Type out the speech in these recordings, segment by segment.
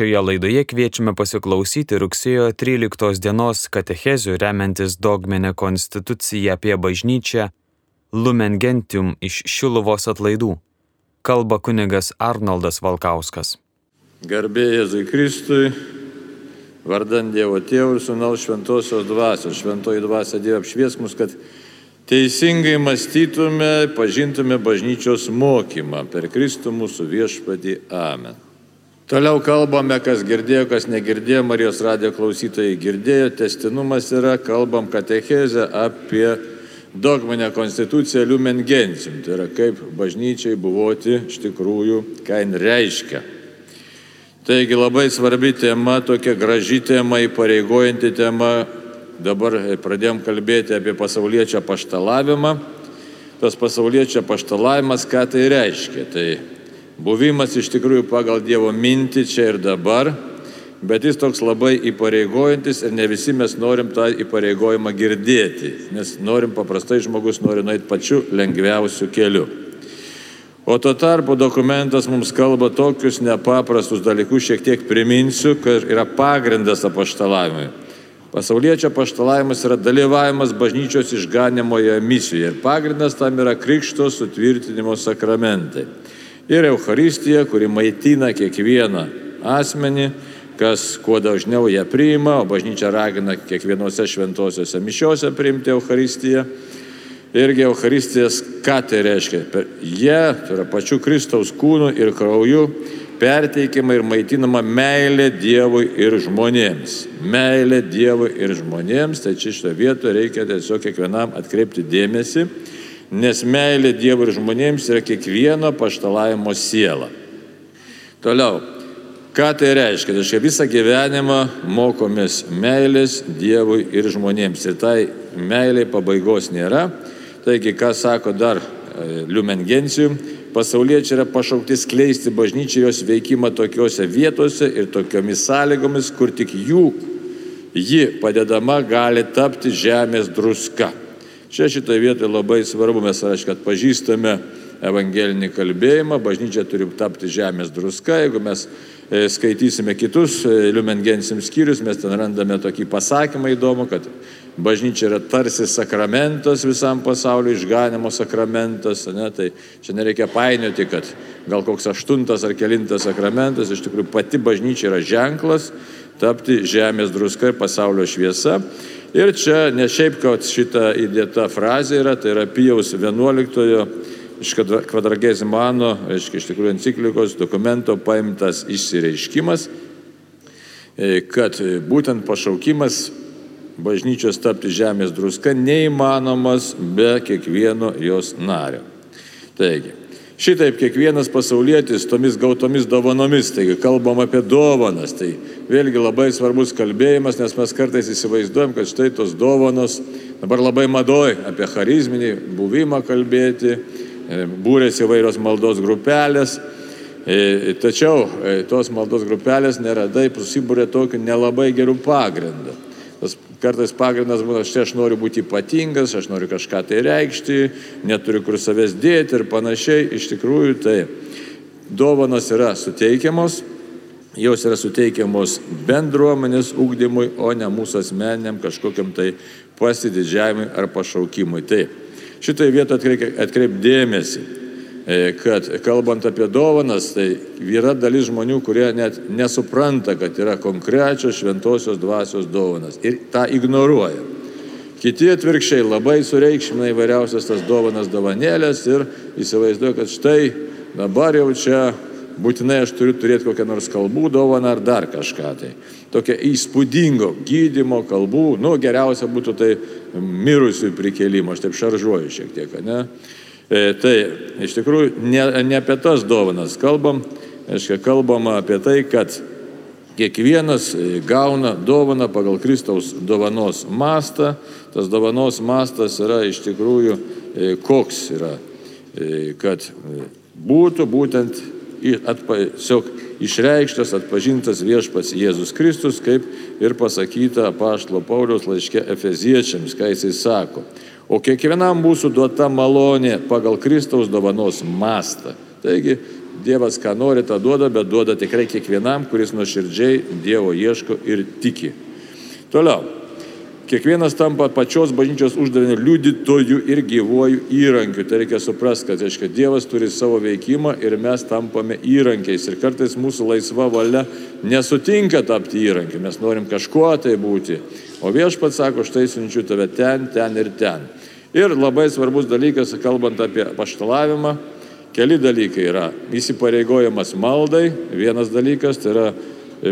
Šioje laidoje kviečiame pasiklausyti rugsėjo 13 dienos katechezių remiantis dogminę konstituciją apie bažnyčią Lumen Gentium iš Šiluvos atlaidų. Kalba kunigas Arnoldas Valkauskas. Garbė Jėzui Kristui, vardant Dievo Tėvų ir Sūnaus Šventosios Dvasios. Šventoji Dvasia Dievo apšvies mus, kad teisingai mąstytume, pažintume bažnyčios mokymą per Kristų mūsų viešpadį. Amen. Toliau kalbame, kas girdėjo, kas negirdėjo, Marijos radijo klausytojai girdėjo, testinumas yra, kalbam katechezę apie dogminę konstituciją Lumen Gentium, tai yra kaip bažnyčiai buvoti iš tikrųjų, ką jin reiškia. Taigi labai svarbi tema, tokia graži tema, įpareigojanti tema, dabar pradėjom kalbėti apie pasaulietčią paštalavimą. Tas pasaulietčio paštalavimas, ką tai reiškia? Tai buvimas iš tikrųjų pagal Dievo mintį čia ir dabar, bet jis toks labai įpareigojantis ir ne visi mes norim tą įpareigojimą girdėti, nes norim paprastai žmogus nori nueiti pačiu lengviausiu keliu. O tuo tarpu dokumentas mums kalba tokius nepaprastus dalykus, šiek tiek priminsiu, kad yra pagrindas apaštalavimui. Pasaulietčio paštalavimas yra dalyvavimas bažnyčios išganimoje misijoje ir pagrindas tam yra krikšto sutvirtinimo sakramentai ir Euharistija, kuri maitina kiekvieną asmenį, kas kuo dažniau ją priima, o bažnyčia ragina kiekvienose šventosiuose mišiuose priimti Euharistiją. Irgi Euharistijas, ką tai reiškia? Per jie, tai yra pačių Kristaus kūnų ir krauju, perteikiama ir maitinama meilė Dievui ir žmonėms. Meilė Dievui ir žmonėms, tai čia šitoje vietoje reikia tiesiog kiekvienam atkreipti dėmesį nes meilė Dievui ir žmonėms yra kiekvieno paštalavimo siela. Toliau, ką tai reiškia? Tai reiškia, visą gyvenimą mokomės meilės Dievui ir žmonėms. Ir tai meiliai pabaigos nėra. Taigi, ką sako dar e, Liumengencijų, pasauliečiai yra pašaukti skleisti bažnyčią jos veikimą tokiuose vietose ir tokiomis sąlygomis, kur tik jų, ji padedama gali tapti žemės druska. Čia šitoje vietoje labai svarbu, mes, aišku, atpažįstame evangelinį kalbėjimą, bažnyčia turi tapti žemės druska, jeigu mes e, skaitysime kitus e, liumengensim skyrius, mes ten randame tokį pasakymą įdomų, kad bažnyčia yra tarsi sakramentas visam pasauliu, išganimo sakramentas, ne, tai čia nereikia painioti, kad gal koks aštuntas ar kelintas sakramentas, iš tikrųjų pati bažnyčia yra ženklas tapti žemės druska ir pasaulio šviesa. Ir čia ne šiaip, kad šita įdėta frazė yra, tai yra Pijaus 11 iš kvadragezimano, reiškia iš tikrųjų enciklikos dokumento paimtas išsireiškimas, e, kad būtent pašaukimas bažnyčios tapti žemės druska neįmanomas be kiekvieno jos nario. Taigi, Šitaip kiekvienas pasaulietis tomis gautomis dovanomis, taigi kalbam apie dovanas, tai vėlgi labai svarbus kalbėjimas, nes mes kartais įsivaizduojam, kad štai tos dovanos, dabar labai madoj apie charizminį buvimą kalbėti, e, būrės įvairios maldos grupelės, e, tačiau e, tos maldos grupelės neradai susibūrė tokiu nelabai gerų pagrindų. Kartais pagrindas būna, štai aš noriu būti ypatingas, aš noriu kažką tai reikšti, neturiu kur savęs dėti ir panašiai. Iš tikrųjų, tai dovanos yra suteikiamos, jos yra suteikiamos bendruomenės ūkdymui, o ne mūsų asmeniniam kažkokiam tai pasididžiavimui ar pašaukimui. Tai šitoje vietoje atkreipdėmėsi. E, kad kalbant apie dovanas, tai yra dalis žmonių, kurie net nesupranta, kad yra konkrečios šventosios dvasios dovanas ir tą ignoruoja. Kiti atvirkščiai labai sureikšmina įvairiausias tas dovanas dovanėlės ir įsivaizduoja, kad štai dabar jau čia būtinai aš turiu turėti kokią nors kalbų dovaną ar dar kažką tai. Tokia įspūdingo gydimo kalbų, nu geriausia būtų tai mirusių prikelimo, aš taip šaržuoju šiek tiek, ne? E, tai iš tikrųjų ne, ne apie tas dovanas kalbam, aiškiai kalbama apie tai, kad kiekvienas e, gauna dovaną pagal Kristaus dovanos mastą. Tas dovanos mastas yra iš tikrųjų e, koks yra, kad būtų būtent tiesiog išreikštas, atpažintas viešpas Jėzus Kristus, kaip ir pasakyta apaštalo Pauliaus laiške Efeziečiams, ką jisai sako o kiekvienam mūsų duota malonė pagal Kristaus dovanos mastą. Taigi Dievas ką nori, tą duoda, bet duoda tikrai kiekvienam, kuris nuoširdžiai Dievo ieško ir tiki. Toliau. Kiekvienas tampa pačios bažnyčios uždavinio liudytojų ir gyvojų įrankių. Tai reikia suprasti, kad reiškia, Dievas turi savo veikimą ir mes tampame įrankiais. Ir kartais mūsų laisva valia nesutinka tapti įrankiu. Mes norim kažkuo tai būti. O viešpats sako, štai siunčiu tave ten, ten ir ten. Ir labai svarbus dalykas, kalbant apie paštalavimą, keli dalykai yra įsipareigojimas maldai, vienas dalykas tai yra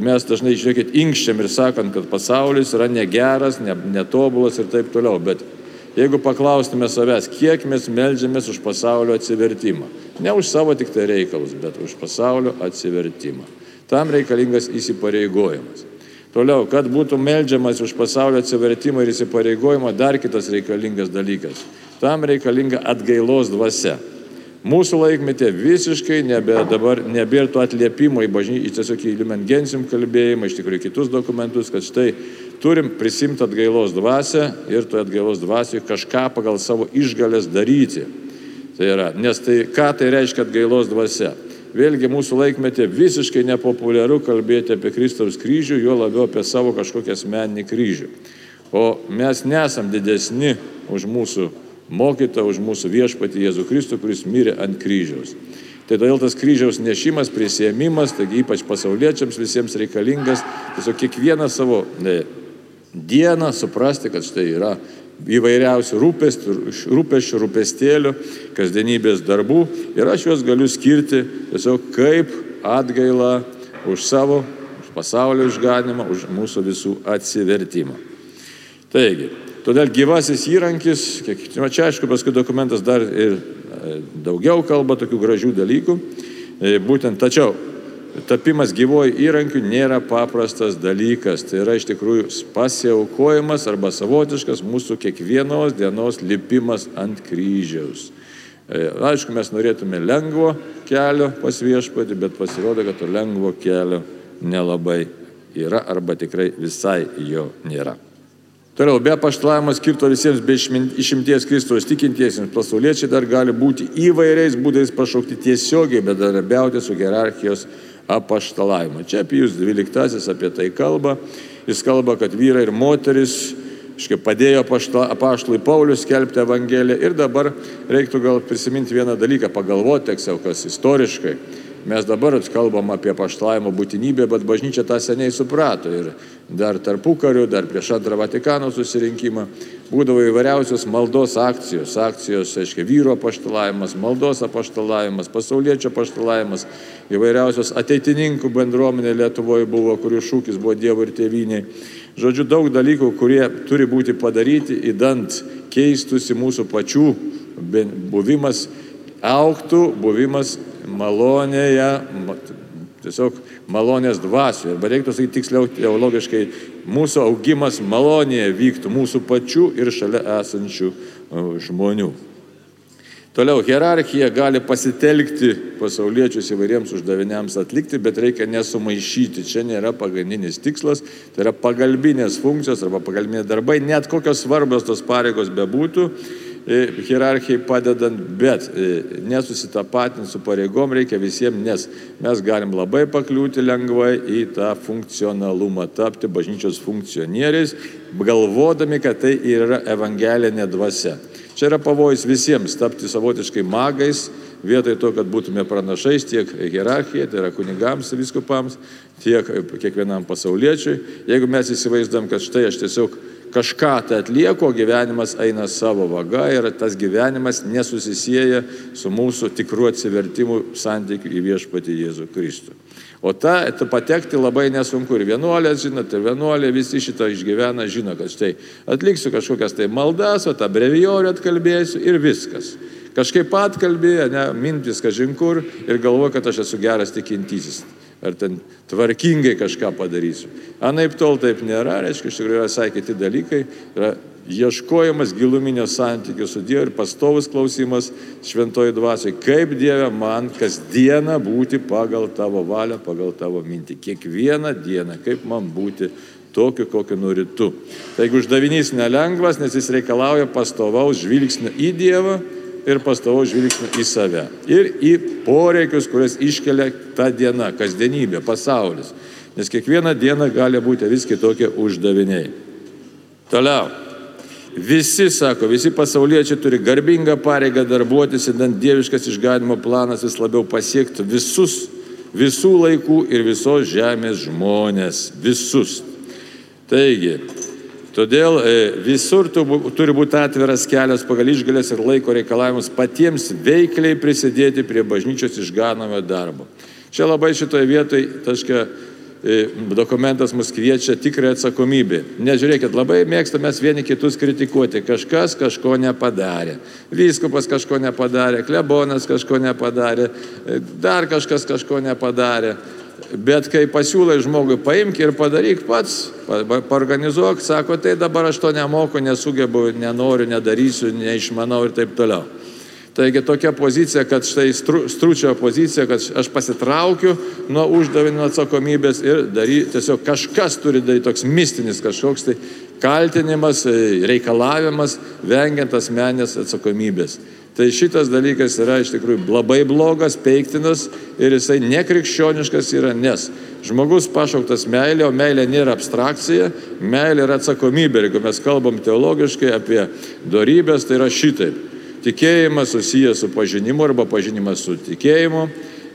mes dažnai, žiūrėkit, inkščiam ir sakant, kad pasaulis yra negeras, ne, netobulas ir taip toliau, bet jeigu paklaustume savęs, kiek mes melžiamės už pasaulio atsivertimą, ne už savo tik tai reikalus, bet už pasaulio atsivertimą, tam reikalingas įsipareigojimas. Toliau, kad būtų melžiamas už pasaulio atsivertimą ir įsipareigojimą, dar kitas reikalingas dalykas. Tam reikalinga atgailos dvasia. Mūsų laikmetė visiškai nebe, dabar nebėra to atliepimo į bažnyčią, tiesiog į liumengensim kalbėjimą, iš tikrųjų kitus dokumentus, kad štai turim prisimti atgailos dvasę ir toje atgailos dvasioje kažką pagal savo išgalės daryti. Tai yra, nes tai ką tai reiškia atgailos dvasia? Vėlgi mūsų laikmetė visiškai nepopuliaru kalbėti apie Kristaus kryžių, jo labiau apie savo kažkokią asmeninį kryžių. O mes nesam didesni už mūsų mokytą, už mūsų viešpatį Jėzų Kristų, kuris mirė ant kryžiaus. Tai todėl tas kryžiaus nešimas, prisėmimas, taigi ypač pasauliečiams visiems reikalingas, tiesiog kiekvieną savo ne, dieną suprasti, kad štai yra įvairiausių rūpeščių, rūpestėlių, kasdienybės darbų ir aš juos galiu skirti tiesiog kaip atgailą už savo, už pasaulio išganimą, už mūsų visų atsivertimą. Taigi, todėl gyvasis įrankis, kiek, čia aišku, paskui dokumentas dar ir e, daugiau kalba tokių gražių dalykų, e, būtent tačiau tapimas gyvoju įrankiu nėra paprastas dalykas. Tai yra iš tikrųjų pasiaukojimas arba savotiškas mūsų kiekvienos dienos lipimas ant kryžiaus. E, aišku, mes norėtume lengvo kelio pas viešpatį, bet pasirodo, kad to lengvo kelio nelabai yra arba tikrai visai jo nėra. Toliau, be paštlavimo skirto visiems be išimties Kristus tikintiesiems, pasauliečiai dar gali būti įvairiais būdais pašaukti tiesiogiai bedarbiauti su hierarchijos apaštalavimą. Čia Pijus XII apie tai kalba. Jis kalba, kad vyrai ir moteris iškai, padėjo apaštalui Paulius skelbti Evangeliją. Ir dabar reiktų gal prisiminti vieną dalyką, pagalvoti, tiksliau, kas istoriškai. Mes dabar kalbam apie paštalavimo būtinybę, bet bažnyčia tą seniai suprato. Ir dar tarpu kariu, dar prieš antrą Vatikano susirinkimą būdavo įvairiausios maldos akcijos. Akcijos, aiškiai, vyro paštalavimas, maldos apaštalavimas, pasaulietčio paštalavimas, įvairiausios ateitininkų bendruomenė Lietuvoje buvo, kurių šūkis buvo Dievo ir tėviniai. Žodžiu, daug dalykų, kurie turi būti padaryti, įdant keistusi mūsų pačių buvimas, auktų buvimas malonėje, tiesiog malonės dvasioje. Arba reiktų sakyti tiksliau teologiškai, mūsų augimas malonėje vyktų mūsų pačių ir šalia esančių žmonių. Toliau, hierarchija gali pasitelkti pasauliečius įvairiems uždaviniams atlikti, bet reikia nesumaišyti. Čia nėra pagrindinis tikslas, tai yra pagalbinės funkcijos arba pagalbiniai darbai, net kokios svarbios tos pareigos bebūtų hierarchijai padedant, bet e, nesusitapatinti su pareigom reikia visiems, nes mes galim labai pakliūti lengvai į tą funkcionalumą, tapti bažnyčios funkcionieriais, galvodami, kad tai yra evangelinė dvasia. Čia yra pavojus visiems tapti savotiškai magais, vietoj to, kad būtume pranašais tiek hierarchijai, tai yra kunigams, viskupams, tiek kiekvienam pasauliečiui. Jeigu mes įsivaizduom, kad štai aš tiesiog kažką tai atlieku, o gyvenimas eina savo vaga ir tas gyvenimas nesusisieja su mūsų tikrų atsivertimų santykiu į viešpatį Jėzų Kristų. O tą patekti labai nesunku. Ir vienuolės, žinot, ir vienuolė visi šitą išgyvena, žino, kad štai atliksiu kažkokias tai maldas, o tą brevijorių atkalbėsiu ir viskas. Kažkaip atkalbėję, ne, mintis kažin kur ir galvoju, kad aš esu geras tikintysis ar ten tvarkingai kažką padarysiu. Anaip tol taip nėra, reiškia, iš tikrųjų yra visai kiti dalykai, yra ieškojimas giluminio santykių su Dievu ir pastovus klausimas šventoji dvasiai, kaip Dieve man kasdieną būti pagal tavo valią, pagal tavo mintį. Kiekvieną dieną, kaip man būti tokiu, kokiu nori tu. Taigi uždavinys nelengvas, nes jis reikalauja pastovaus žvilgsnio į Dievą ir pastavo žvilgsnį į save. Ir į poreikius, kurias iškelia ta diena, kasdienybė, pasaulis. Nes kiekvieną dieną gali būti vis kitokie uždaviniai. Toliau. Visi, sako, visi pasauliečiai turi garbingą pareigą darbuotis, įdant dieviškas išganimo planas vis labiau pasiektų visus, visų laikų ir visos žemės žmonės. Visus. Taigi, Todėl e, visur turi būti atviras kelias pagal išgalės ir laiko reikalavimus patiems veikliai prisidėti prie bažnyčios išganomio darbo. Čia labai šitoje vietoje, taškia, e, dokumentas mus kviečia tikrai atsakomybė. Nežiūrėkit, labai mėgstame vieni kitus kritikuoti. Kažkas kažko nepadarė. Vyskupas kažko nepadarė, klebonas kažko nepadarė, e, dar kažkas kažko nepadarė. Bet kai pasiūlai žmogui paimk ir padaryk pats, paorganizuok, sako, tai dabar aš to nemoku, nesugebu, nenoriu, nedarysiu, neišmanau ir taip toliau. Taigi tokia pozicija, kad štai stru, stručio pozicija, kad aš pasitraukiu nuo uždavinio atsakomybės ir dary, tiesiog kažkas turi daryti toks mistinis kažkoks tai kaltinimas, reikalavimas, vengiant asmenės atsakomybės. Tai šitas dalykas yra iš tikrųjų labai blogas, peiktinas ir jisai nekrikščioniškas yra, nes žmogus pašauktas meilė, o meilė nėra abstrakcija, meilė yra atsakomybė. Jeigu mes kalbam teologiškai apie darybės, tai yra šitaip. Tikėjimas susijęs su pažinimu arba pažinimas su tikėjimu.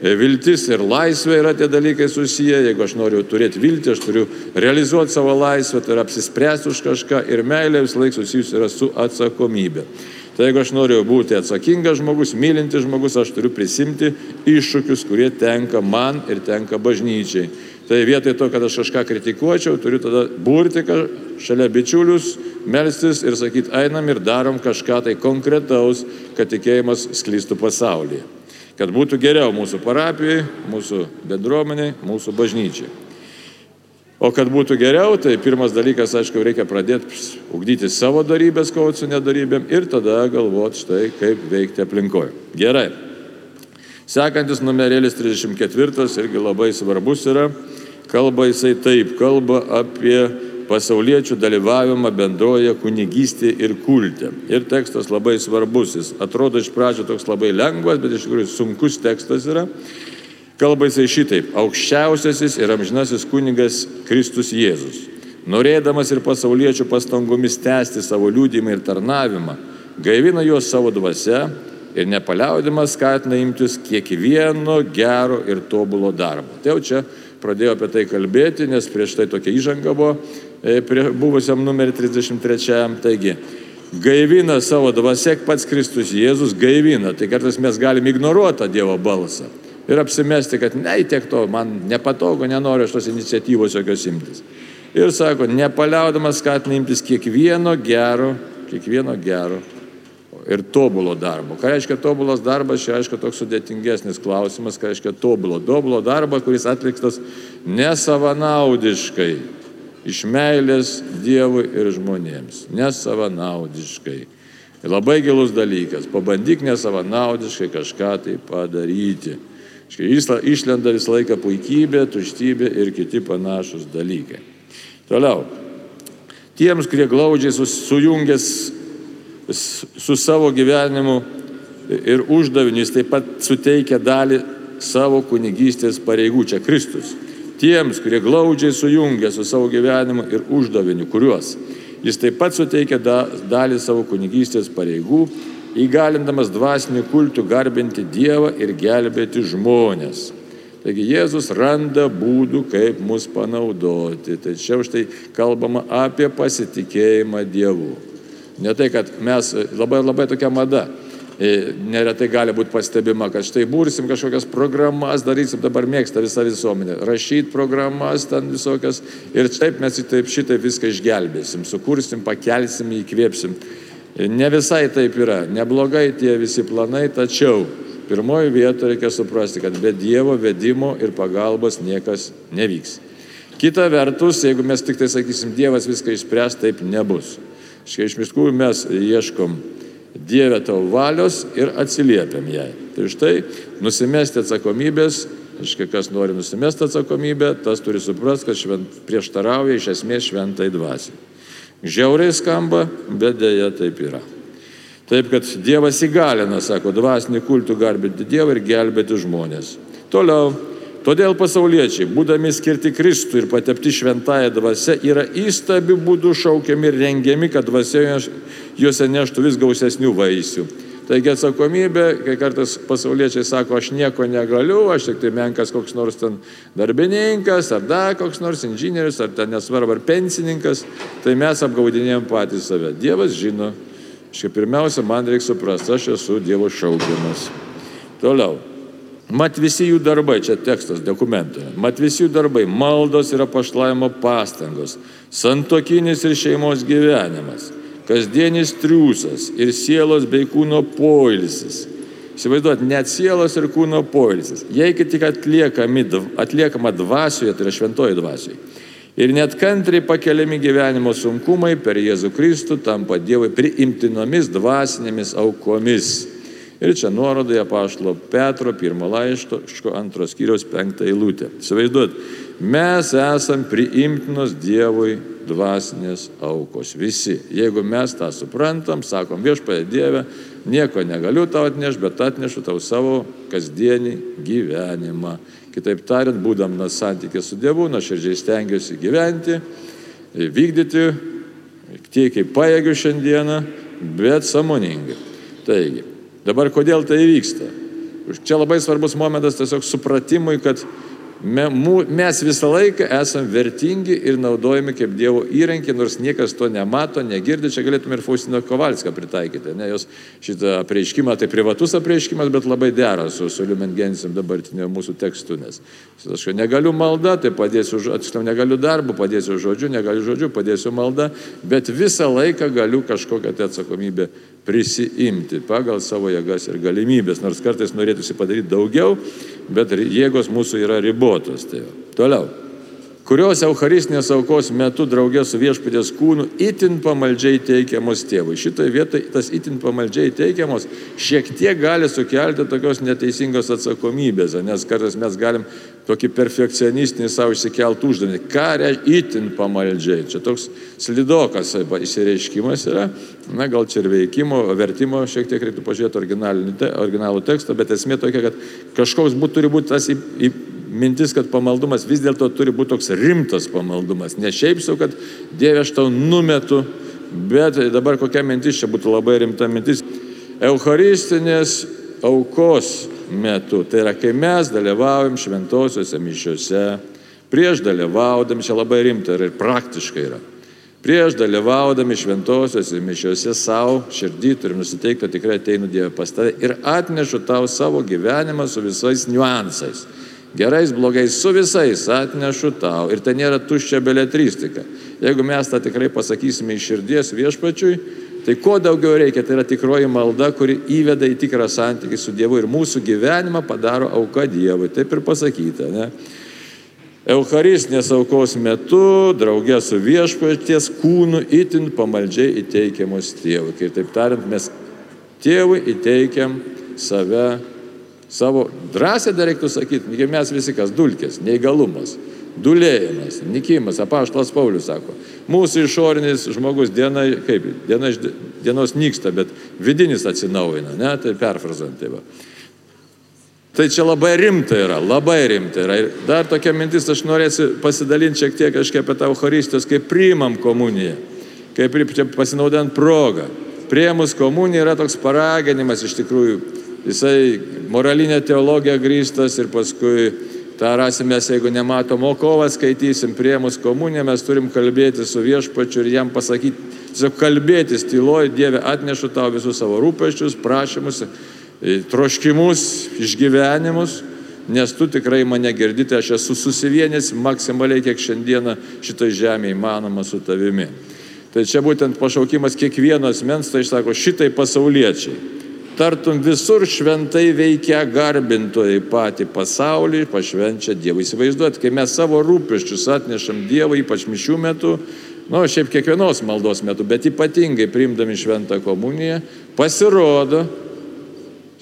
Viltis ir laisvė yra tie dalykai susiję. Jeigu aš noriu turėti viltį, aš turiu realizuoti savo laisvę, tai yra apsispręsti už kažką. Ir meilė vis laik susijusi yra su atsakomybė. Tai jeigu aš noriu būti atsakingas žmogus, mylintis žmogus, aš turiu prisimti iššūkius, kurie tenka man ir tenka bažnyčiai. Tai vietoj to, kad aš kažką kritikuočiau, turiu tada būrti šalia bičiulius, melstis ir sakyti, einam ir darom kažką tai konkretaus, kad tikėjimas sklistų pasaulyje. Kad būtų geriau mūsų parapijai, mūsų bendruomeniai, mūsų bažnyčiai. O kad būtų geriau, tai pirmas dalykas, aišku, reikia pradėti ugdyti savo darybės, kovoti su nedarybėm ir tada galvoti štai, kaip veikti aplinkoje. Gerai. Sekantis numerėlis 34 irgi labai svarbus yra. Kalba jisai taip, kalba apie pasauliečių dalyvavimą bendroje kunigystėje ir kulte. Ir tekstas labai svarbus. Jis atrodo iš pradžio toks labai lengvas, bet iš tikrųjų sunkus tekstas yra. Kalba jisai šitaip, aukščiausiasis ir amžinasis kunigas Kristus Jėzus, norėdamas ir pasauliečių pastangomis tęsti savo liūdimą ir tarnavimą, gaivina juos savo dvasia ir nepaliaudimas skatina imtis kiekvieno gero ir tobulo darbo. Tai jau čia pradėjau apie tai kalbėti, nes prieš tai tokia įžanga buvo e, buvusiam numerį 33. Taigi, gaivina savo dvasia pats Kristus Jėzus, gaivina. Tai kartais mes galim ignoruoti tą Dievo balsą ir apsimesti, kad ne, tiek to, man nepatogu, nenoriu aš tos iniciatyvos jokios imtis. Ir sako, nepaliaudamas skatina imtis kiekvieno gero, kiekvieno gero ir tobulo darbo. Ką reiškia tobulas darbas, čia aišku toks sudėtingesnis klausimas, ką reiškia tobulo. Tobulo darbo, kuris atliktas nesavanaudiškai, iš meilės Dievui ir žmonėms. Nesavanaudiškai. Labai gilus dalykas. Pabandyk nesavanaudiškai kažką tai padaryti. Išlenda visą laiką puikybė, tuštybė ir kiti panašus dalykai. Toliau. Tiems, kurie glaudžiai sujungęs su savo gyvenimu ir uždaviniu, jis taip pat suteikia dalį savo kunigystės pareigų, čia Kristus. Tiems, kurie glaudžiai sujungia su savo gyvenimu ir uždaviniu, kuriuos jis taip pat suteikia dalį savo kunigystės pareigų įgalindamas dvasinių kultų garbinti Dievą ir gelbėti žmonės. Taigi Jėzus randa būdų, kaip mus panaudoti. Tai čia už tai kalbama apie pasitikėjimą Dievu. Ne tai, kad mes labai labai tokia mada. E, neretai gali būti pastebima, kad štai būrsim kažkokias programas, darysim, dabar mėgsta visą visuomenę, rašyti programas ten visokias ir taip mes taip šitaip viską išgelbėsim, sukursim, pakelsim, įkvėpsim. Ne visai taip yra, neblogai tie visi planai, tačiau pirmoji vieta reikia suprasti, kad be Dievo vedimo ir pagalbos niekas nevyks. Kita vertus, jeigu mes tik tai sakysim, Dievas viską išspręs, taip nebus. Štai iš miškų mes ieškom Dievę tavo valios ir atsiliepiam jai. Tai štai nusimesti atsakomybės, aiškiai, kas nori nusimesti atsakomybę, tas turi suprasti, kad švent, prieštarauja iš esmės šventai dvasiai. Žiauriai skamba, bet dėja taip yra. Taip, kad Dievas įgalina, sako, dvasinį kultų garbinti Dievą ir gelbėti žmonės. Toliau, todėl pasauliečiai, būdami skirti Kristui ir patepti šventąją dvasę, yra įstabių būdų šaukiami ir rengiami, kad dvasė juose neštų vis gausesnių vaisių. Taigi atsakomybė, kai kartais pasauliečiai sako, aš nieko negaliu, aš tik tai menkas koks nors ten darbininkas, ar dar koks nors inžinierius, ar ten nesvarbu, ar pensininkas, tai mes apgaudinėjom patys save. Dievas žino, Šia pirmiausia, man reikia suprasti, aš esu Dievo šaukiamas. Toliau. Mat visi jų darbai, čia tekstas dokumentoje, mat visi jų darbai, maldos ir apašlavimo pastangos, santokinis ir šeimos gyvenimas, kasdienis triūsas ir sielos bei kūno poilsis. Įsivaizduot, net sielos ir kūno poilsis. Jei tik atliekami, atliekama dvasioje, tai yra šventoji dvasioje Ir net kantriai pakeliami gyvenimo sunkumai per Jėzų Kristų tampa Dievui priimtinomis dvasinėmis aukomis. Ir čia nuorodoje pašlo Petro pirmo laiško antros skyriaus penktą eilutę. Įsivaizduot, mes esam priimtinos Dievui dvasinės aukos. Visi. Jeigu mes tą suprantam, sakom viešpaė Dieve, nieko negaliu tau atnešti, bet atnešu tau savo kasdienį gyvenimą. Kitaip tariant, būdamas santykė su Dievu, nuoširdžiai stengiuosi gyventi, vykdyti tiek, kaip pajėgiu šiandieną, bet samoningai. Taigi, dabar kodėl tai vyksta? Čia labai svarbus momentas tiesiog supratimui, kad Mes visą laiką esame vertingi ir naudojami kaip Dievo įrankiai, nors niekas to nemato, negirdi. Čia galėtume ir Faustino Kovalską pritaikyti. Ne, jos šitą apreiškimą, tai privatus apreiškimas, bet labai dera su, su Liumengensim dabartinio mūsų tekstu. Nes aš negaliu malda, tai padėsiu, atsiprašau, negaliu darbu, padėsiu žodžiu, negaliu žodžiu, padėsiu malda, bet visą laiką galiu kažkokią tai atsakomybę prisiimti pagal savo jėgas ir galimybės, nors kartais norėtųsi padaryti daugiau, bet jėgos mūsų yra ribotos. Tai Toliau kurios Eucharistinės aukos metu draugė su viešpatės kūnu itin pamaldžiai teikiamos tėvui. Šitoje vietoje tas itin pamaldžiai teikiamos šiek tiek gali sukelti tokios neteisingos atsakomybės, nes kartais mes galim tokį perfekcionistinį savo išsikeltų uždavinį. Ką reiškia itin pamaldžiai? Čia toks slidokas įsireiškimas yra, na gal čia ir veikimo, vertimo šiek tiek reiktų pažiūrėti originalų tekstą, bet esmė tokia, kad kažkoks būt, turi būti tas į, į, mintis, kad pamaldumas vis dėlto turi būti toks rimtas pamaldumas. Ne šiaip sau, kad Dieve aš tau numetu, bet dabar kokia mintis čia būtų labai rimta mintis. Eucharistinės aukos metu, tai yra kai mes dalyvaujam šventosiuose mišiuose, prieš dalyvaudami, čia labai rimta ir praktiškai yra. Prieš dalyvaudami šventosiuose mišiuose savo širdį turim nusiteikti, kad tikrai ateinu Dievą pas tave ir atnešu tau savo gyvenimą su visais niuansais Gerais, blogais, su visais atnešu tau. Ir tai nėra tuščia beletristika. Jeigu mes tą tikrai pasakysime iš širdies viešpačiui, tai ko daugiau reikia, tai yra tikroji malda, kuri įveda į tikrą santykį su Dievu ir mūsų gyvenimą padaro auka Dievui. Taip ir pasakyta. Ne? Eucharistinės aukos metu, draugė su viešpaties kūnu, itin pamaldžiai įteikiamos tėvui. Kaip taip tariant, mes tėvui įteikiam save Savo drąsiai dar reiktų sakyti, mes visi kas dulkės, neįgalumas, dulėjimas, nikimas, apaštalas Paulius sako, mūsų išorinis žmogus diena, kaip, diena iš dienos nyksta, bet vidinis atsinaujina, ne, tai perfrazant tai va. Tai čia labai rimta yra, labai rimta yra. Ir dar tokia mintis, aš norėsiu pasidalinti šiek tiek kažkaip apie tą Eucharistijos, kaip priimam komuniją, kaip pasinaudant progą. Priemus komuniją yra toks paraginimas iš tikrųjų jisai moralinė teologija grįstas ir paskui tą rasime, jeigu nematom, o kovą skaitysim prie mūsų komuniją, mes turim kalbėti su viešpačiu ir jam pasakyti, tiesiog kalbėtis tyloj, Dieve atnešu tau visus savo rūpeščius, prašymus, troškimus, išgyvenimus, nes tu tikrai mane girdite, aš esu susivienęs maksimaliai, kiek šiandieną šitoj žemėje įmanoma su tavimi. Tai čia būtent pašaukimas kiekvieno asmens, tai išsako, šitai pasauliečiai tartum visur šventai veikia garbintojai patį pasaulį, pašvenčia Dievą. Įsivaizduot, kai mes savo rūpeščius atnešam Dievą, ypač mišių metu, nu, šiaip kiekvienos maldos metu, bet ypatingai priimdami šventą komuniją, pasirodo,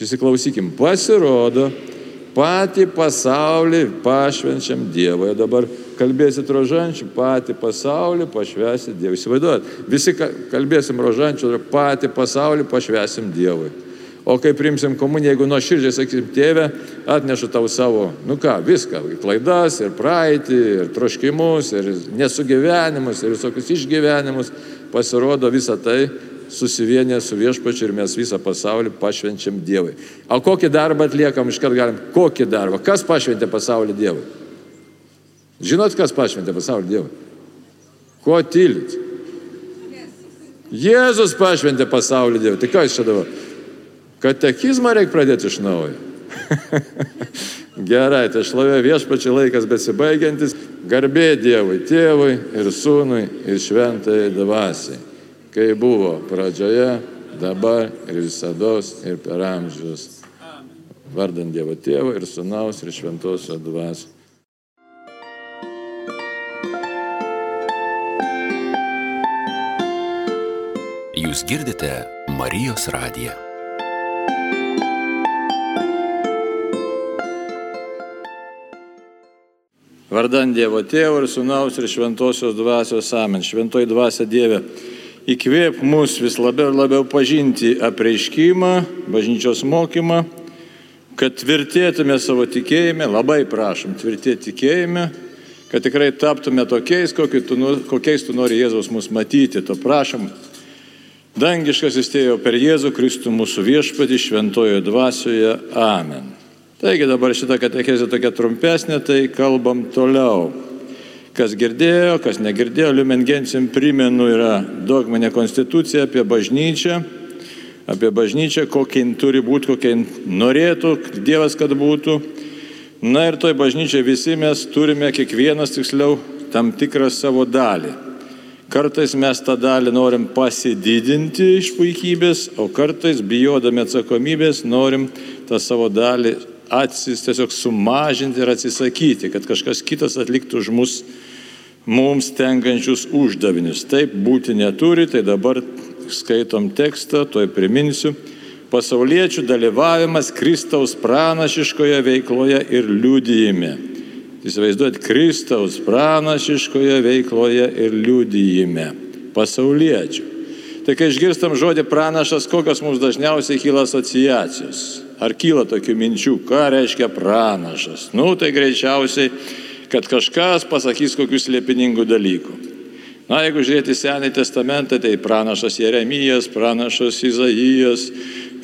įsiklausykim, pasirodo, patį pasaulį pašvenčiam Dievui. Dabar kalbėsit rožančių, patį pasaulį pašvesit Dievui. Įsivaizduojat, visi kalbėsim rožančių, patį pasaulį pašvesim Dievui. O kai primsim komuniją, jeigu nuo širdžiai sakysim, tėvė, atnešu tau savo, nu ką, viską, klaidas ir praeitį, ir troškimus, ir nesugyvenimus, ir visokius išgyvenimus, pasirodo visą tai susivienė su viešpačiu ir mes visą pasaulį pašvenčiam Dievui. O kokį darbą atliekam, iškart galim, kokį darbą, kas pašventė pasaulį Dievui? Žinot, kas pašventė pasaulį Dievui? Ko tylit? Jėzus pašventė pasaulį Dievui. Tai ką jūs čia dabar? Katekizmą reikia pradėti iš naujo. Gerai, tai šlovė viešpačiai laikas besibaigiantis. Garbė Dievui, tėvui ir sūnui ir šventai dvasiai. Kai buvo pradžioje, dabar ir visada ir per amžius. Vardant Dievo tėvo ir sunaus ir šventosios dvasios. Jūs girdite Marijos radiją. Vardant Dievo Tėvo ir Sūnaus ir Šventosios Dvasios Amen. Šventoji Dvasia Dieve, įkvėp mus vis labiau ir labiau pažinti apreiškimą, bažnyčios mokymą, kad tvirtėtume savo tikėjime, labai prašom tvirtėti tikėjime, kad tikrai taptume tokiais, tu, kokiais tu nori Jėzaus mus matyti. To prašom. Dangiškas įstėjo per Jėzų Kristų mūsų viešpatį šventojo dvasioje. Amen. Taigi dabar šita katechezė tokia trumpesnė, tai kalbam toliau. Kas girdėjo, kas negirdėjo, Liumengensim primenu yra dogminė konstitucija apie bažnyčią, apie bažnyčią, kokia jin turi būti, kokia jin norėtų Dievas, kad būtų. Na ir toj bažnyčiai visi mes turime, kiekvienas tiksliau, tam tikrą savo dalį. Kartais mes tą dalį norim pasididinti iš puikybės, o kartais bijodami atsakomybės norim tą savo dalį atsis tiesiog sumažinti ir atsisakyti, kad kažkas kitas atliktų už mus mums tenkančius uždavinius. Taip būti neturi, tai dabar skaitom tekstą, toj priminsiu. Pasauliečių dalyvavimas Kristaus pranašiškoje veikloje ir liūdėjime. Įsivaizduojat, Kristaus pranašiškoje veikloje ir liūdėjime. Pasauliečių. Tai kai išgirstam žodį pranašas, kokios mums dažniausiai kyla asociacijos? Ar kyla tokių minčių, ką reiškia pranašas? Nu, tai greičiausiai, kad kažkas pasakys kokius liepiningų dalykų. Na, jeigu žiūrėti Senąjį testamentą, tai pranašas Jeremijas, pranašas Izaijas,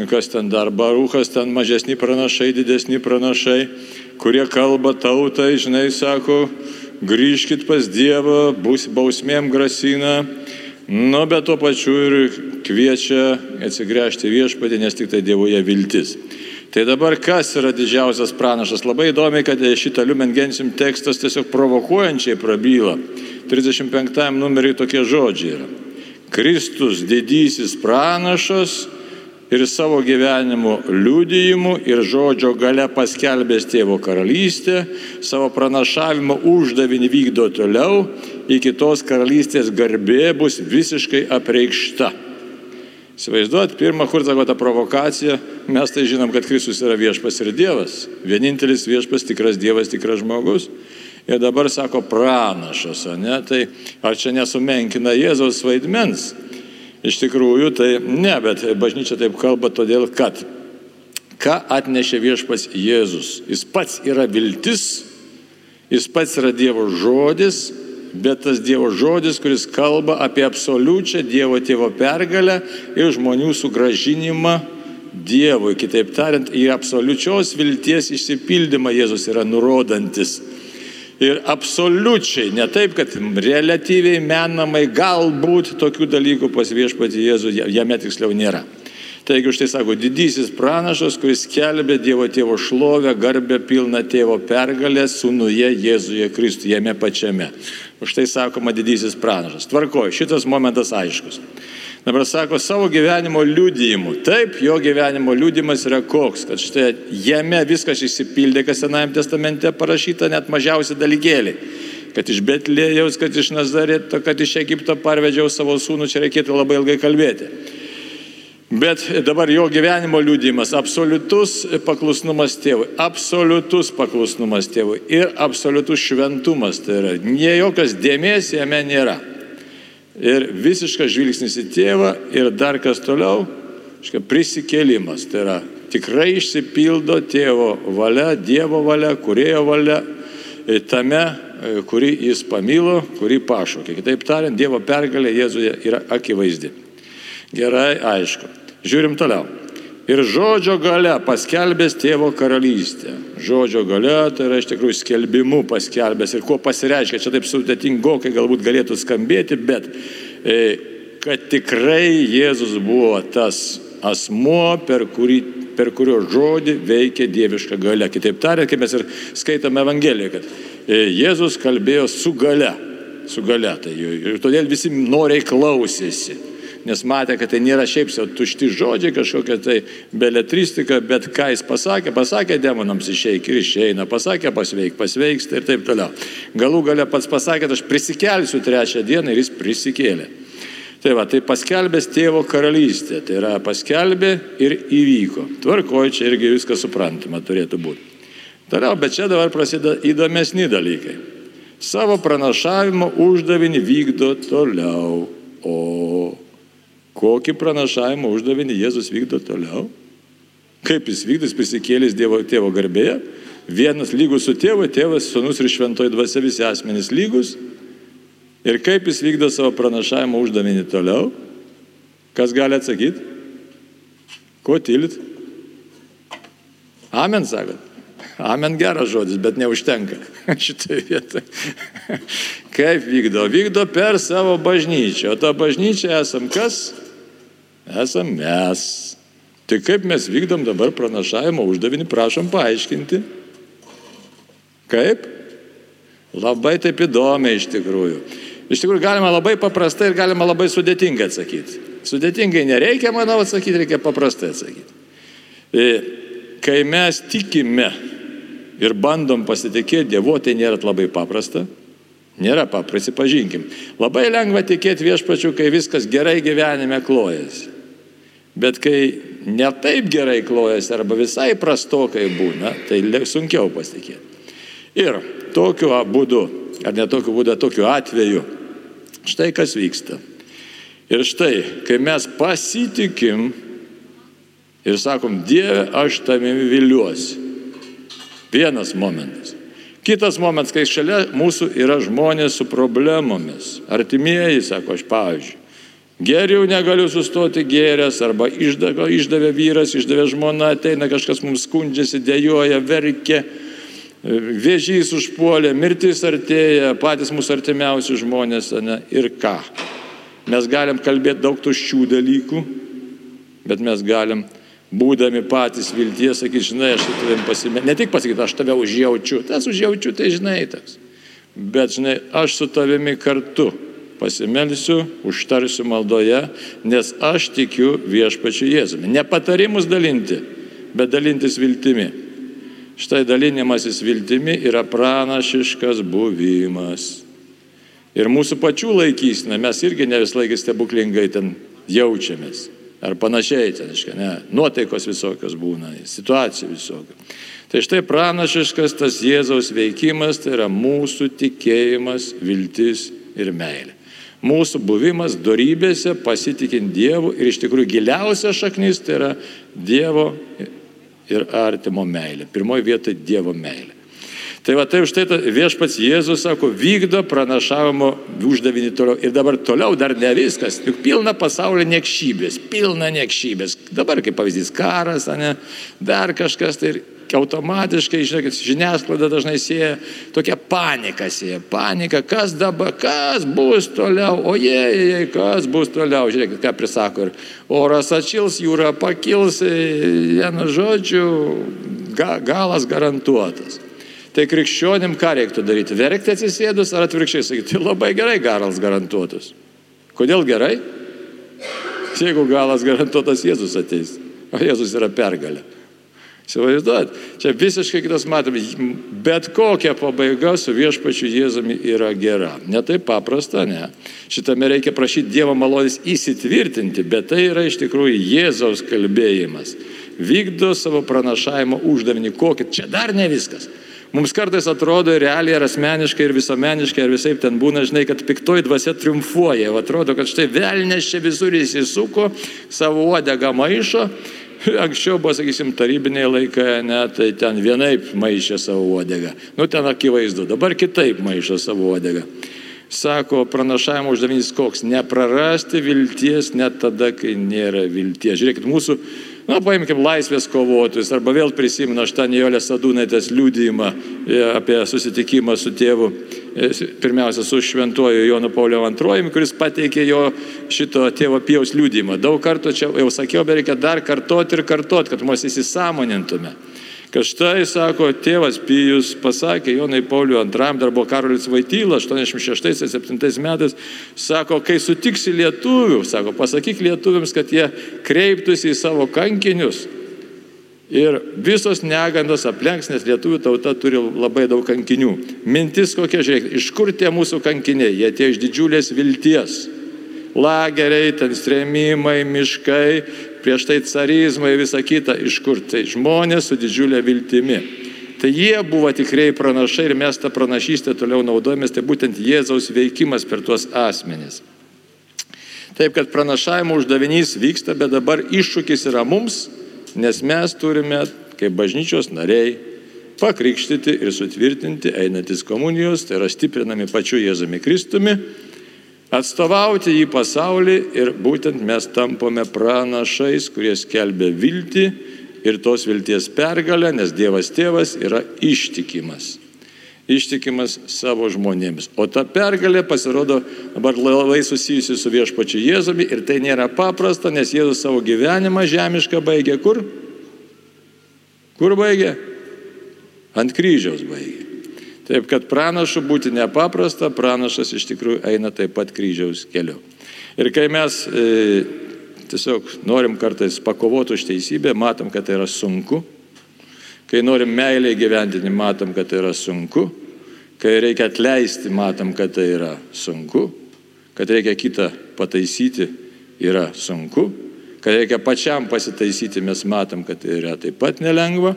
kas ten dar Baruchas, ten mažesni pranašai, didesni pranašai, kurie kalba tautai, žinai, sako, grįžkit pas Dievą, bus bausmėm grasina, nu, bet tuo pačiu ir kviečia atsigręžti viešpatį, nes tik tai Dievoje viltis. Tai dabar kas yra didžiausias pranašas? Labai įdomi, kad šitą Liumengensim tekstas tiesiog provokuojančiai prabyla. 35 numeriai tokie žodžiai yra. Kristus didysis pranašas ir savo gyvenimo liudijimu ir žodžio gale paskelbęs tėvo karalystę, savo pranašavimo uždavinį vykdo toliau, iki tos karalystės garbė bus visiškai apreikšta. Įsivaizduot, pirmą kur sako tą provokaciją, mes tai žinom, kad Kristus yra viešpas ir Dievas. Vienintelis viešpas, tikras Dievas, tikras žmogus. Ir dabar sako pranašas, ne? Tai ar čia nesumenkina Jėzaus vaidmens? Iš tikrųjų, tai ne, bet bažnyčia taip kalba todėl, kad ką atnešė viešpas Jėzus? Jis pats yra viltis, jis pats yra Dievo žodis, bet tas Dievo žodis, kuris kalba apie absoliučią Dievo tėvo pergalę ir žmonių sugražinimą Dievui. Kitaip tariant, į absoliučios vilties išsipildymą Jėzus yra nurodantis. Ir absoliučiai, ne taip, kad relatyviai menamai galbūt tokių dalykų pas viešpatį Jėzų jame tiksliau nėra. Taigi už tai sako, didysis pranašas, kuris kelbė Dievo tėvo šlovę, garbę pilną tėvo pergalę, sūnuje Jėzuje Kristuje, pačiame. Už tai sakoma didysis pranašas. Tvarkoju, šitas momentas aiškus. Dabar sako savo gyvenimo liūdėjimu. Taip, jo gyvenimo liūdimas yra koks, kad štai jame viskas išsipildė, kas Senajame testamente parašyta, net mažiausi dalykėliai. Kad iš Betlėjaus, kad iš Nazareto, kad iš Egipto parvedžiau savo sūnų, čia reikėtų labai ilgai kalbėti. Bet dabar jo gyvenimo liūdimas - absoliutus paklusnumas tėvui, absoliutus paklusnumas tėvui ir absoliutus šventumas. Tai yra, nie jokios dėmesio jame nėra. Ir visiškas žvilgsnis į tėvą ir dar kas toliau, škia, prisikėlimas. Tai yra, tikrai išsipildo tėvo valia, Dievo valia, kurėjo valia tame, kurį jis pamilo, kurį pašaukė. Kitaip tariant, Dievo pergalė Jėzuje yra akivaizdi. Gerai, aišku. Žiūrim toliau. Ir žodžio gale paskelbęs tėvo karalystę. Žodžio gale tai yra iš tikrųjų skelbimu paskelbęs ir kuo pasireiškia. Čia taip sudėtingokai galbūt galėtų skambėti, bet e, kad tikrai Jėzus buvo tas asmuo, per, kurį, per kurio žodį veikia dieviška gale. Kitaip tariant, kaip mes ir skaitome Evangeliją, kad e, Jėzus kalbėjo su gale. Su gale. Tai, ir todėl visi noriai klausėsi nes matė, kad tai nėra šiaip jau tušti žodžiai, kažkokia tai beletristika, bet ką jis pasakė, pasakė demonams išeik ir išeina, pasakė pasveik, pasveiksta ir taip toliau. Galų gale pats pasakė, aš prisikelsiu trečią dieną ir jis prisikėlė. Tai va, tai paskelbęs tėvo karalystė, tai yra paskelbė ir įvyko. Tvarkoju, čia irgi viskas suprantama turėtų būti. Toliau, bet čia dabar prasideda įdomesni dalykai. Savo pranašavimo uždavinį vykdo toliau. O Kokį pranašavimo uždavinį Jėzus vykdo toliau? Kaip jis vykdo, jis prisikėlęs Dievo tėvo garbėje, vienas lygus su tėvu, tėvas, sunus ir šventoji dvasia, visi asmenys lygus. Ir kaip jis vykdo savo pranašavimo uždavinį toliau? Kas gali atsakyti? Ko tylit? Amen, sakot. Amen geras žodis, bet neužtenka šitoje vietoje. Kaip vykdo? Vykdo per savo bažnyčią. O ta bažnyčia esam kas? Esam mes. Tai kaip mes vykdom dabar pranašavimo uždavinį, prašom paaiškinti. Kaip? Labai taip įdomiai iš tikrųjų. Iš tikrųjų galima labai paprastai ir galima labai sudėtingai atsakyti. Sudėtingai nereikia, manau, atsakyti, reikia paprastai atsakyti. E, kai mes tikime ir bandom pasitikėti Dievu, tai nėra labai paprasta. Nėra paprasta, prisipažinkim. Labai lengva tikėti viešpačiu, kai viskas gerai gyvenime klojasi. Bet kai netaip gerai klojasi arba visai prastokai būna, tai sunkiau pasitikėti. Ir tokiu būdu, ar ne tokiu būdu, tokiu atveju, štai kas vyksta. Ir štai, kai mes pasitikim ir sakom, Dieve, aš tavimi viliuosi. Vienas momentas. Kitas momentas, kai šalia mūsų yra žmonės su problemomis. Artimieji, sako aš pavyzdžiui. Geriau negaliu sustoti gėręs, arba išdavė, išdavė vyras, išdavė žmona, ateina kažkas mums skundžiasi, dėjoja, verkia, vėžys užpuolė, mirtis artėja, patys mūsų artimiausi žmonės, ne, ir ką. Mes galim kalbėti daug tuščių dalykų, bet mes galim, būdami patys vilties, sakyti, žinai, aš tavim pasimė, ne tik pasakyti, aš tave užjaučiu, tas užjaučiu, tai žinai tas, bet žinai, aš su tavimi kartu pasimelsiu, užtarsiu maldoje, nes aš tikiu viešpačiu Jėzumi. Ne patarimus dalinti, bet dalintis viltimi. Štai dalinimasis viltimi yra pranašiškas buvimas. Ir mūsų pačių laikysime, mes irgi ne vis laikai stebuklingai ten jaučiamės. Ar panašiai, ten, ne, nuotaikos visokios būna, situacijų visokios. Tai štai pranašiškas tas Jėzaus veikimas, tai yra mūsų tikėjimas, viltis ir meilė mūsų buvimas darybėse, pasitikint Dievu ir iš tikrųjų giliausia šaknis tai yra Dievo ir artimo meilė. Pirmoji vieta - Dievo meilė. Tai va tai už tai viešpats Jėzus sako, vykdo pranašavimo uždavinį toliau. Ir dabar toliau dar ne viskas, juk pilna pasaulio niekšybės, pilna niekšybės. Dabar kaip pavyzdys karas, ne, dar kažkas tai automatiškai, žinokit, žiniasklaida dažnai sieja tokia panika sieja. Panika, kas dabar, kas bus toliau, o jei, kas bus toliau. Žiūrėkit, ką prisako. Ir oras atšils, jūra pakils, vienu žodžiu, ga, galas garantuotas. Tai krikščionim ką reiktų daryti? Verkti atsisėdus ar atvirkščiai sakyti, tai labai gerai galas garantuotas. Kodėl gerai? Jeigu galas garantuotas Jėzus ateis, o Jėzus yra pergalė. Įsivaizduot, čia visiškai kitas matomas. Bet kokia pabaiga su viešpačiu Jėzumi yra gera. Ne taip paprasta, ne. Šitame reikia prašyti Dievo malonės įsitvirtinti, bet tai yra iš tikrųjų Jėzaus kalbėjimas. Vykdo savo pranašavimo uždavinį. Kokį? Čia dar ne viskas. Mums kartais atrodo realiai, ir asmeniškai, ir visuomeniškai, ir visai ten būna, žinai, kad piktoji dvasia triumfuoja. Atrodo, kad štai velnės čia visur įsisuko, savo uodegą maišo Anksčiau buvo, sakysim, tarybiniai laikai, ne, tai ten vienaip maišė savo uodegą. Nu, ten akivaizdu, dabar kitaip maišo savo uodegą. Sako, pranašavimo uždavinys koks - neprarasti vilties net tada, kai nėra vilties. Žiūrėkit, mūsų Na, paimkim laisvės kovotojus, arba vėl prisimenu aš tą Nijolę Sadūnaitės liūdėjimą e, apie susitikimą su tėvu, pirmiausia, su šventuoju Jonu Paulio II, kuris pateikė jo šito tėvo pijaus liūdėjimą. Daug kartų čia jau sakiau, bet reikia dar kartoti ir kartoti, kad mes įsisamonintume. Kad štai, sako, tėvas Pijus pasakė Jonai Pauliu II, dar buvo Karolis Vaityla, 86-87 metais, sako, kai sutiksi lietuvių, sako, pasakyk lietuviams, kad jie kreiptųsi į savo kankinius. Ir visos negandos aplenks, nes lietuvių tauta turi labai daug kankinių. Mintis kokia, žiūrėk, iš kur tie mūsų kankiniai? Jie tie iš didžiulės vilties. Lageriai, ten strėmimai, miškai, prieš tai carizmai, visa kita, iš kur tai žmonės su didžiulė viltimi. Tai jie buvo tikrai pranašai ir mes tą pranašystę toliau naudojamės, tai būtent Jėzaus veikimas per tuos asmenis. Taip kad pranašavimo uždavinys vyksta, bet dabar iššūkis yra mums, nes mes turime, kaip bažnyčios nariai, pakrikštyti ir sutvirtinti einantis komunijos, tai yra stiprinami pačiu Jėzumi Kristumi atstovauti į pasaulį ir būtent mes tampame pranašais, kurie skelbia viltį ir tos vilties pergalę, nes Dievas tėvas yra ištikimas. Ištikimas savo žmonėms. O ta pergalė pasirodo dabar labai susijusi su viešpačiu Jėzumi ir tai nėra paprasta, nes Jėzus savo gyvenimą žemišką baigė kur? Kur baigė? Ant kryžiaus baigė. Taip kad pranašu būti nepaprasta, pranašas iš tikrųjų eina taip pat kryžiaus keliu. Ir kai mes e, tiesiog norim kartais pakovoti už teisybę, matom, kad tai yra sunku. Kai norim meiliai gyventi, matom, kad tai yra sunku. Kai reikia atleisti, matom, kad tai yra sunku. Kad reikia kitą pataisyti, yra sunku. Kad reikia pačiam pasitaisyti, mes matom, kad tai yra taip pat nelengva.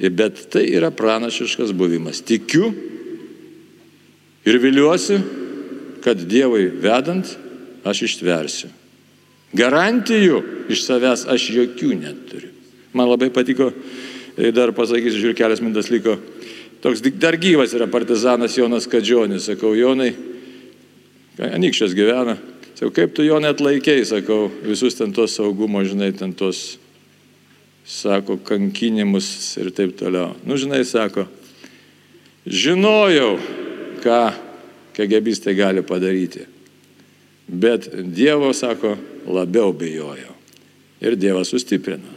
Bet tai yra pranašiškas buvimas. Tikiu ir viliuosi, kad Dievui vedant aš ištversiu. Garantijų iš savęs aš jokių neturiu. Man labai patiko, dar pasakysiu, žiūrėk, kelias mintas liko. Toks dar gyvas yra partizanas Jonas Kadžionis. Sakau, Jonai, Anikščias gyvena. Sakau, kaip tu Jonai atlaikėjai, sakau, visus ten tos saugumo, žinai, ten tos sako, kankinimus ir taip toliau. Nu, žinai, sako, žinojau, ką kegebistai gali padaryti. Bet Dievo, sako, labiau bijojau. Ir Dievas sustiprino.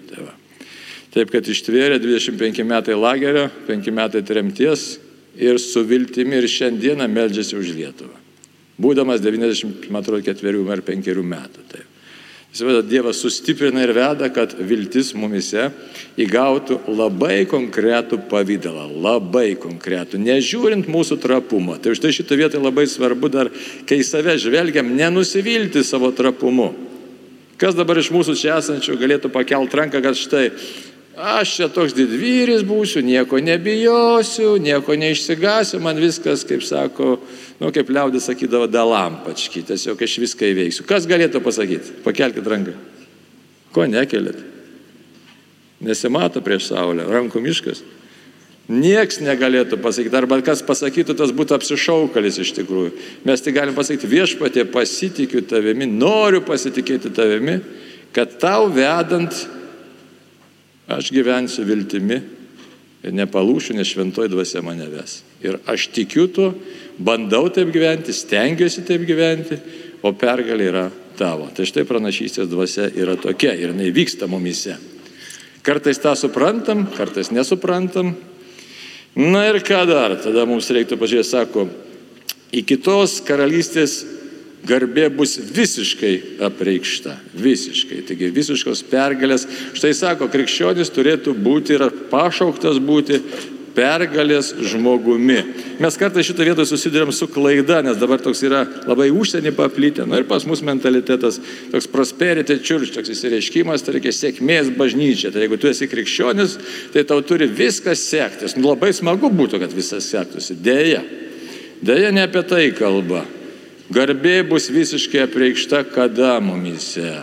Tai. Taip, kad ištvėrė 25 metai lagerio, 5 metai tremties ir su viltimi ir šiandieną meldžiasi už Lietuvą. Būdamas 94 ar 5 metų. Taip. Įsivaizduoju, Dievas sustiprina ir veda, kad viltis mumise įgautų labai konkretų pavydalą, labai konkretų, nežiūrint mūsų trapumą. Tai už tai šitą vietą labai svarbu dar, kai save žvelgiam, nenusivilti savo trapumu. Kas dabar iš mūsų čia esančių galėtų pakelt ranką, kad štai aš čia toks didvyris būsiu, nieko nebijosiu, nieko neišsigasiu, man viskas, kaip sako, nu, kaip liaudis sakydavo, dalampački, tiesiog aš viską įveiksiu. Kas galėtų pasakyti? Pakelkite ranką. Ko nekelit? Nesimato prieš saulę, rankų miškas. Niekas negalėtų pasakyti, arba kas pasakytų, tas būtų apsišaukalis iš tikrųjų. Mes tik galim pasakyti, viešpatė, pasitikiu tavimi, noriu pasitikėti tavimi, kad tau vedant aš gyvensiu viltimi ir nepalūšiu, nes šventoji dvasia mane ves. Ir aš tikiu tuo, bandau taip gyventi, stengiuosi taip gyventi, o pergalė yra tavo. Tai štai pranašystės dvasia yra tokia ir jinai vyksta mumise. Kartais tą suprantam, kartais nesuprantam. Na ir ką dar? Tada mums reiktų pažiūrėti, sako, į kitos karalystės garbė bus visiškai apreikšta. Visiškai. Taigi visiškos pergalės. Štai sako, krikščionis turėtų būti ir pašauktas būti pergalės žmogumi. Mes kartais šitą vietą susidurėm su klaida, nes dabar toks yra labai užsienį paplitę. Na ir pas mus mentalitetas, toks prosperity church, toks įsireiškimas, tai reikia sėkmės bažnyčia. Tai jeigu tu esi krikščionis, tai tau turi viskas sektis. Nu, labai smagu būtų, kad viskas sektųsi. Deja. Deja, ne apie tai kalba. Garbė bus visiškai apreikšta kada mumise.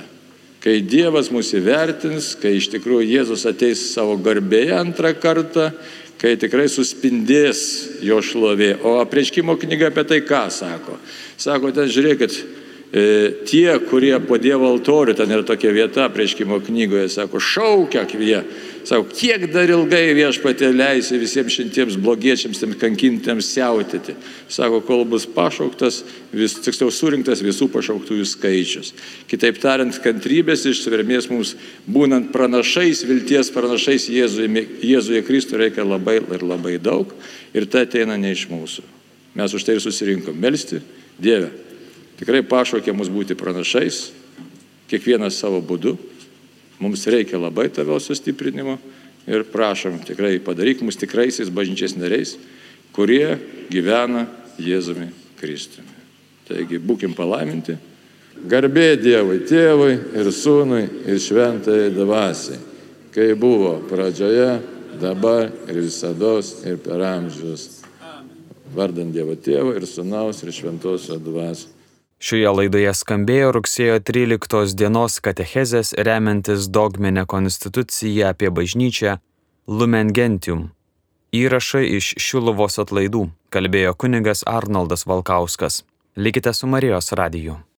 Kai Dievas mūsų įvertins, kai iš tikrųjų Jėzus ateis savo garbėje antrą kartą, kai tikrai suspindės jo šlovė. O apreiškimo knyga apie tai ką sako? Sako, ten žiūrėkit, tie, kurie po Dievo altorių, ten yra tokia vieta apreiškimo knygoje, sako, šaukia jie Sako, kiek dar ilgai viešpatė leisi visiems šimtiems blogiečiams, tiems kankintiems siautėti. Sako, kol bus pašauktas, vis, tiksliau surinktas visų pašauktųjų skaičius. Kitaip tariant, kantrybės ištvermės mums būnant pranašais, vilties pranašais Jėzuje, Jėzuje Kristui reikia labai ir labai daug ir tai ateina ne iš mūsų. Mes už tai ir susirinkom melstį Dievę. Tikrai pašaukė mus būti pranašais, kiekvienas savo būdu Mums reikia labai tavo sustiprinimo ir prašom tikrai padaryk mus tikraisiais bažnyčiais nariais, kurie gyvena Jėzumi Kristumi. Taigi būkim palaiminti. Garbė Dievui, Tėvui ir Sūnui ir Šventai Dvasiai, kai buvo pradžioje, dabar ir visada ir per amžius. Vardant Dievo Tėvo ir Sūnaus ir Šventosios Dvasios. Šioje laidoje skambėjo rugsėjo 13 dienos katechezės remiantis dogminę konstituciją apie bažnyčią Lumen Gentium. Įrašai iš Šiluvos atlaidų, kalbėjo kunigas Arnoldas Valkauskas. Likite su Marijos radiju.